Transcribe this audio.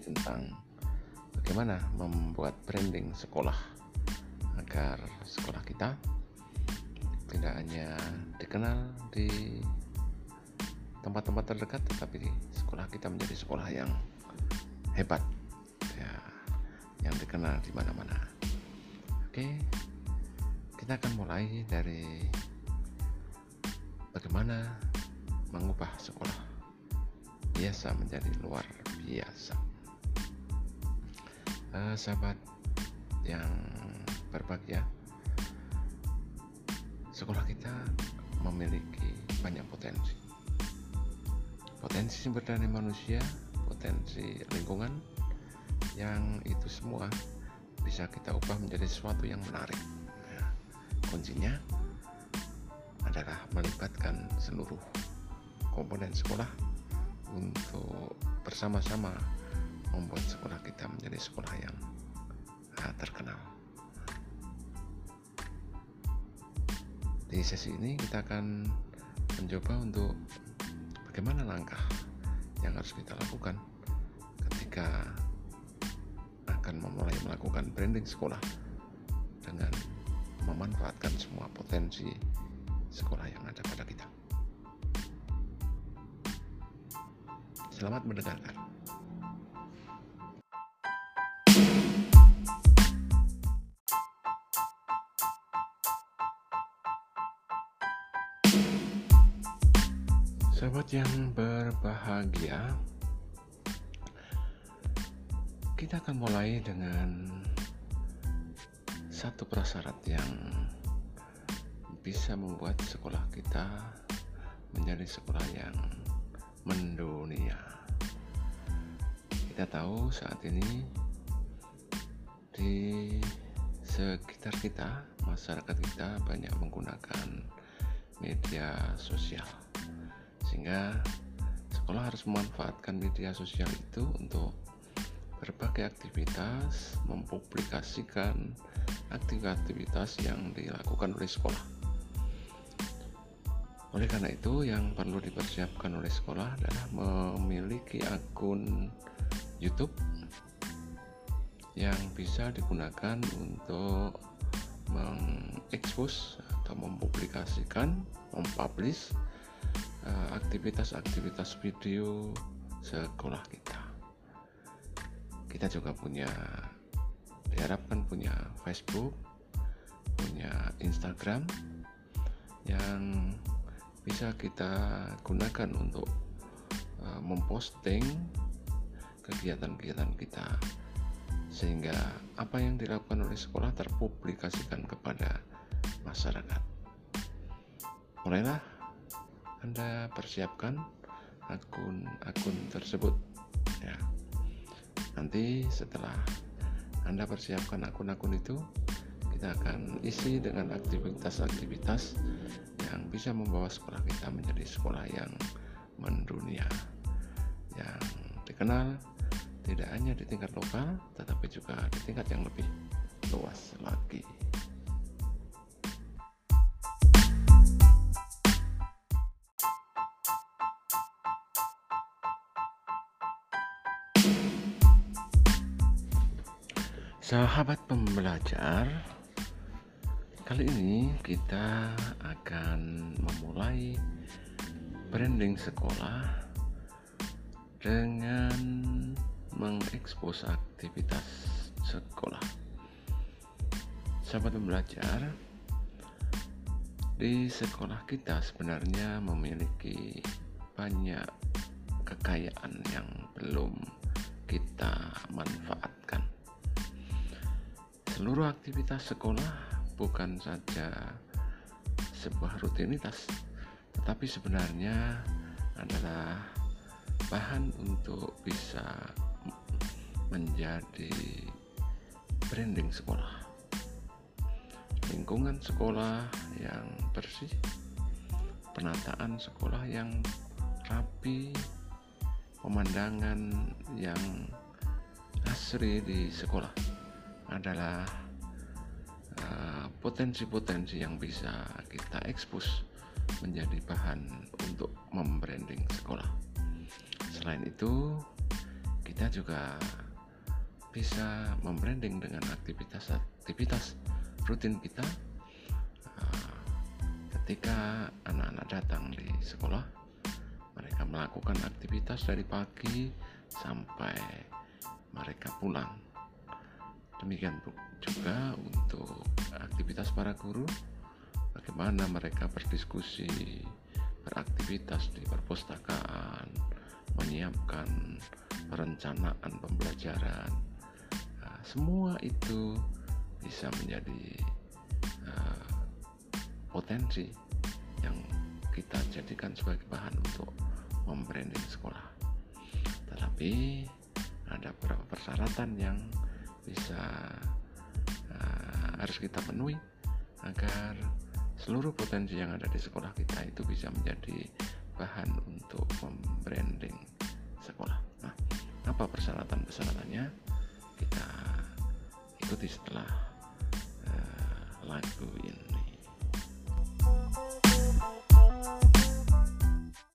tentang bagaimana membuat branding sekolah agar sekolah kita tidak hanya dikenal di tempat-tempat terdekat tetapi sekolah kita menjadi sekolah yang hebat ya yang dikenal di mana-mana. Oke kita akan mulai dari bagaimana mengubah sekolah biasa menjadi luar biasa. Uh, sahabat yang berbahagia sekolah kita memiliki banyak potensi. Potensi sumber daya manusia potensi lingkungan yang itu semua bisa kita ubah menjadi sesuatu yang menarik. Ya, kuncinya adalah melibatkan seluruh komponen sekolah untuk bersama-sama membuat sekolah kita menjadi sekolah yang uh, terkenal. Di sesi ini kita akan mencoba untuk bagaimana langkah yang harus kita lakukan ketika akan memulai melakukan branding sekolah dengan memanfaatkan semua potensi sekolah yang ada pada kita. Selamat mendengarkan. Sahabat yang berbahagia, kita akan mulai dengan satu prasyarat yang bisa membuat sekolah kita menjadi sekolah yang mendunia. Kita tahu saat ini di sekitar kita, masyarakat kita banyak menggunakan media sosial sehingga sekolah harus memanfaatkan media sosial itu untuk berbagai aktivitas mempublikasikan aktivitas-aktivitas yang dilakukan oleh sekolah oleh karena itu yang perlu dipersiapkan oleh sekolah adalah memiliki akun YouTube yang bisa digunakan untuk mengekspos atau mempublikasikan, mempublish Eh, aktivitas-aktivitas video sekolah kita. Kita juga punya diharapkan punya Facebook, punya Instagram yang bisa kita gunakan untuk uh, memposting kegiatan-kegiatan kita sehingga apa yang dilakukan oleh sekolah terpublikasikan kepada masyarakat. Mulailah anda persiapkan akun-akun tersebut ya. Nanti setelah Anda persiapkan akun-akun itu, kita akan isi dengan aktivitas-aktivitas yang bisa membawa sekolah kita menjadi sekolah yang mendunia, yang dikenal tidak hanya di tingkat lokal, tetapi juga di tingkat yang lebih luas lagi. Sahabat pembelajar, kali ini kita akan memulai branding sekolah dengan mengekspos aktivitas sekolah. Sahabat pembelajar, di sekolah kita sebenarnya memiliki banyak kekayaan yang belum kita manfaatkan Seluruh aktivitas sekolah bukan saja sebuah rutinitas, tetapi sebenarnya adalah bahan untuk bisa menjadi branding sekolah. Lingkungan sekolah yang bersih, penataan sekolah yang rapi, pemandangan yang asri di sekolah adalah uh, potensi-potensi yang bisa kita ekspos menjadi bahan untuk membranding sekolah. Selain itu, kita juga bisa membranding dengan aktivitas-aktivitas rutin kita uh, ketika anak-anak datang di sekolah mereka melakukan aktivitas dari pagi sampai mereka pulang demikian juga untuk aktivitas para guru bagaimana mereka berdiskusi beraktivitas di perpustakaan menyiapkan perencanaan pembelajaran nah, semua itu bisa menjadi uh, potensi yang kita jadikan sebagai bahan untuk membranding sekolah. Tetapi ada beberapa persyaratan yang bisa uh, harus kita penuhi agar seluruh potensi yang ada di sekolah kita itu bisa menjadi bahan untuk membranding sekolah. Nah, apa persyaratan-persyaratannya? Kita ikuti setelah uh, lagu ini.